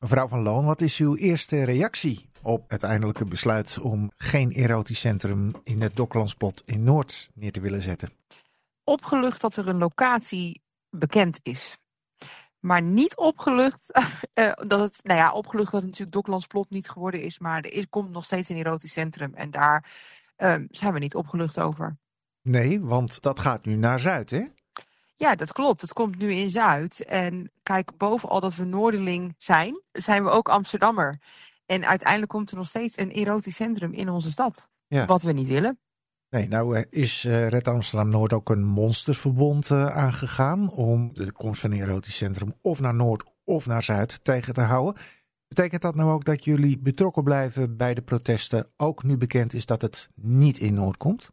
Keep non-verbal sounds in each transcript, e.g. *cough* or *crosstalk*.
Mevrouw van Loon, wat is uw eerste reactie op het eindelijke besluit om geen erotisch centrum in het Doklandsplot in Noord neer te willen zetten? Opgelucht dat er een locatie bekend is. Maar niet opgelucht uh, *laughs* dat het, nou ja, opgelucht dat het natuurlijk Doklandsplot niet geworden is, maar er komt nog steeds een erotisch centrum en daar uh, zijn we niet opgelucht over. Nee, want dat gaat nu naar Zuid, hè? Ja, dat klopt. Het komt nu in Zuid. En kijk, bovenal dat we Noorderling zijn, zijn we ook Amsterdammer. En uiteindelijk komt er nog steeds een erotisch centrum in onze stad. Ja. Wat we niet willen. Nee, nou eh, is uh, Red Amsterdam Noord ook een monsterverbond uh, aangegaan om de komst van een erotisch centrum of naar Noord of naar Zuid tegen te houden. Betekent dat nou ook dat jullie betrokken blijven bij de protesten, ook nu bekend is dat het niet in Noord komt?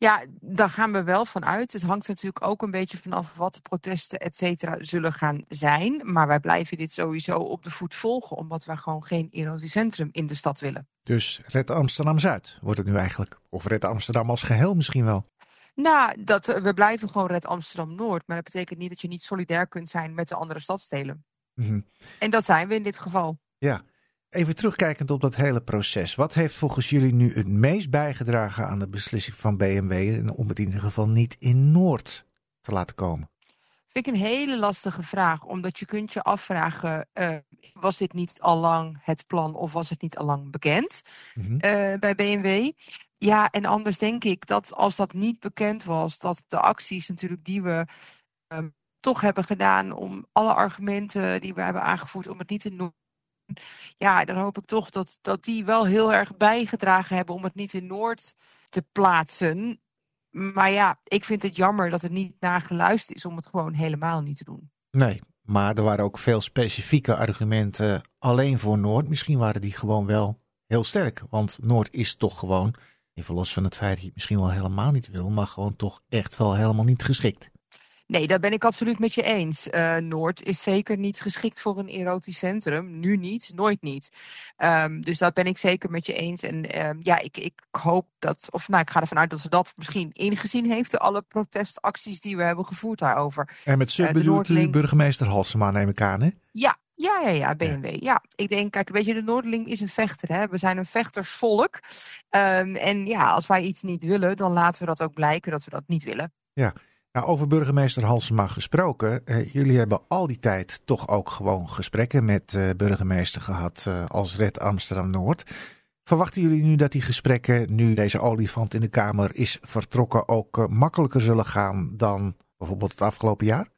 Ja, daar gaan we wel van uit. Het hangt natuurlijk ook een beetje vanaf wat de protesten, et cetera, zullen gaan zijn. Maar wij blijven dit sowieso op de voet volgen, omdat wij gewoon geen erotisch centrum in de stad willen. Dus Red Amsterdam Zuid wordt het nu eigenlijk? Of Red Amsterdam als geheel misschien wel? Nou, dat, we blijven gewoon Red Amsterdam Noord. Maar dat betekent niet dat je niet solidair kunt zijn met de andere stadstelen. Mm -hmm. En dat zijn we in dit geval. Ja, Even terugkijkend op dat hele proces. Wat heeft volgens jullie nu het meest bijgedragen aan de beslissing van BMW om het in ieder geval niet in Noord te laten komen? Vind ik een hele lastige vraag, omdat je kunt je afvragen, uh, was dit niet al lang het plan of was het niet al lang bekend mm -hmm. uh, bij BMW? Ja, en anders denk ik dat als dat niet bekend was, dat de acties natuurlijk die we uh, toch hebben gedaan om alle argumenten die we hebben aangevoerd om het niet in Noord ja, dan hoop ik toch dat, dat die wel heel erg bijgedragen hebben om het niet in Noord te plaatsen. Maar ja, ik vind het jammer dat het niet naar geluisterd is om het gewoon helemaal niet te doen. Nee, maar er waren ook veel specifieke argumenten alleen voor Noord. Misschien waren die gewoon wel heel sterk. Want Noord is toch gewoon, even los van het feit dat je het misschien wel helemaal niet wil, maar gewoon toch echt wel helemaal niet geschikt. Nee, dat ben ik absoluut met je eens. Uh, Noord is zeker niet geschikt voor een erotisch centrum. Nu niet, nooit niet. Um, dus dat ben ik zeker met je eens. En um, ja, ik, ik hoop dat, of nou, ik ga ervan uit dat ze dat misschien ingezien heeft. Alle protestacties die we hebben gevoerd daarover. En met sub uh, bedoelt u burgemeester Halsema, neem ik aan, hè? Ja, ja, ja, ja, BMW. Ja. ja. ik denk, kijk, weet je, de Noorderling is een vechter. Hè? We zijn een vechtersvolk. Um, en ja, als wij iets niet willen, dan laten we dat ook blijken dat we dat niet willen. Ja, nou, over burgemeester Halsema gesproken. Eh, jullie hebben al die tijd toch ook gewoon gesprekken met uh, burgemeester gehad uh, als Red Amsterdam Noord. Verwachten jullie nu dat die gesprekken, nu deze olifant in de Kamer is vertrokken, ook makkelijker zullen gaan dan bijvoorbeeld het afgelopen jaar?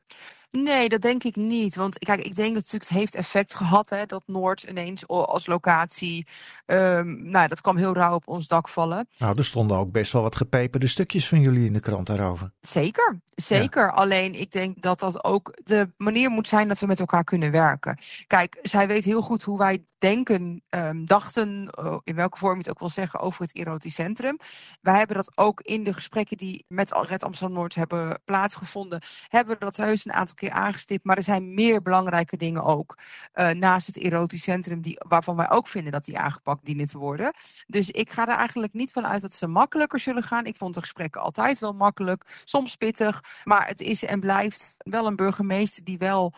Nee, dat denk ik niet. Want kijk, ik denk dat het natuurlijk heeft effect gehad hè, dat Noord ineens als locatie. Um, nou, dat kwam heel rauw op ons dak vallen. Nou, er stonden ook best wel wat gepeperde stukjes van jullie in de krant daarover. Zeker, zeker. Ja. Alleen ik denk dat dat ook de manier moet zijn dat we met elkaar kunnen werken. Kijk, zij weet heel goed hoe wij denken, um, dachten, uh, in welke vorm je het ook wil zeggen, over het erotisch centrum. Wij hebben dat ook in de gesprekken die met Red Amsterdam Noord hebben plaatsgevonden, hebben we dat heus een aantal keer aangestipt. Maar er zijn meer belangrijke dingen ook uh, naast het erotisch centrum, die, waarvan wij ook vinden dat die aangepakt dienen te worden. Dus ik ga er eigenlijk niet van uit dat ze makkelijker zullen gaan. Ik vond de gesprekken altijd wel makkelijk, soms pittig, maar het is en blijft wel een burgemeester die wel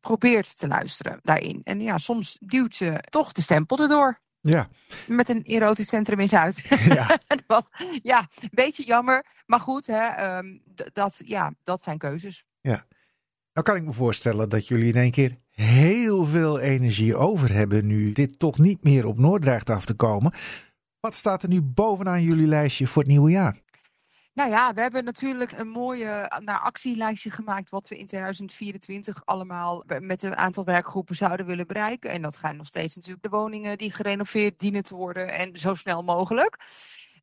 probeert te luisteren daarin. En ja, soms duwt ze toch de stempel erdoor. Ja. Met een erotisch centrum in Zuid. *laughs* Ja, *laughs* dat, ja een beetje jammer. Maar goed, hè, um, dat, ja, dat zijn keuzes. Ja. Nou kan ik me voorstellen dat jullie in één keer heel veel energie over hebben nu dit toch niet meer op Noord dreigt af te komen. Wat staat er nu bovenaan jullie lijstje voor het nieuwe jaar? Nou ja, we hebben natuurlijk een mooie nou, actielijstje gemaakt wat we in 2024 allemaal met een aantal werkgroepen zouden willen bereiken. En dat gaan nog steeds natuurlijk de woningen die gerenoveerd dienen te worden en zo snel mogelijk.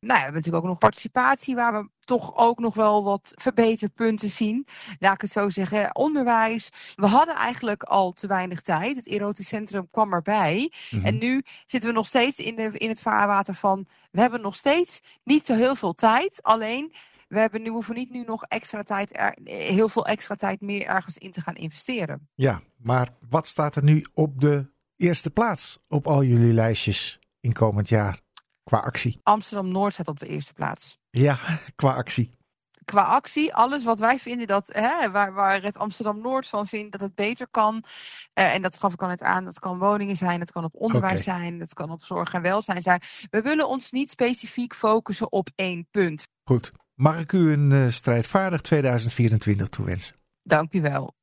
Nou, we hebben natuurlijk ook nog participatie, waar we toch ook nog wel wat verbeterpunten zien. Laat ik het zo zeggen. Onderwijs. We hadden eigenlijk al te weinig tijd. Het erotisch centrum kwam erbij. Mm -hmm. En nu zitten we nog steeds in, de, in het vaarwater van. We hebben nog steeds niet zo heel veel tijd. Alleen. We hebben nu hoeven niet nu nog extra tijd, er, heel veel extra tijd meer ergens in te gaan investeren. Ja, maar wat staat er nu op de eerste plaats op al jullie lijstjes in komend jaar? Qua actie. Amsterdam Noord staat op de eerste plaats. Ja, *laughs* qua actie. qua actie, alles wat wij vinden dat, hè, waar, waar Red Amsterdam Noord van vindt dat het beter kan. Uh, en dat gaf ik al net aan, dat kan woningen zijn, dat kan op onderwijs okay. zijn, dat kan op zorg en welzijn zijn. We willen ons niet specifiek focussen op één punt. Goed. Mag ik u een uh, strijdvaardig 2024 toewensen? Dank u wel.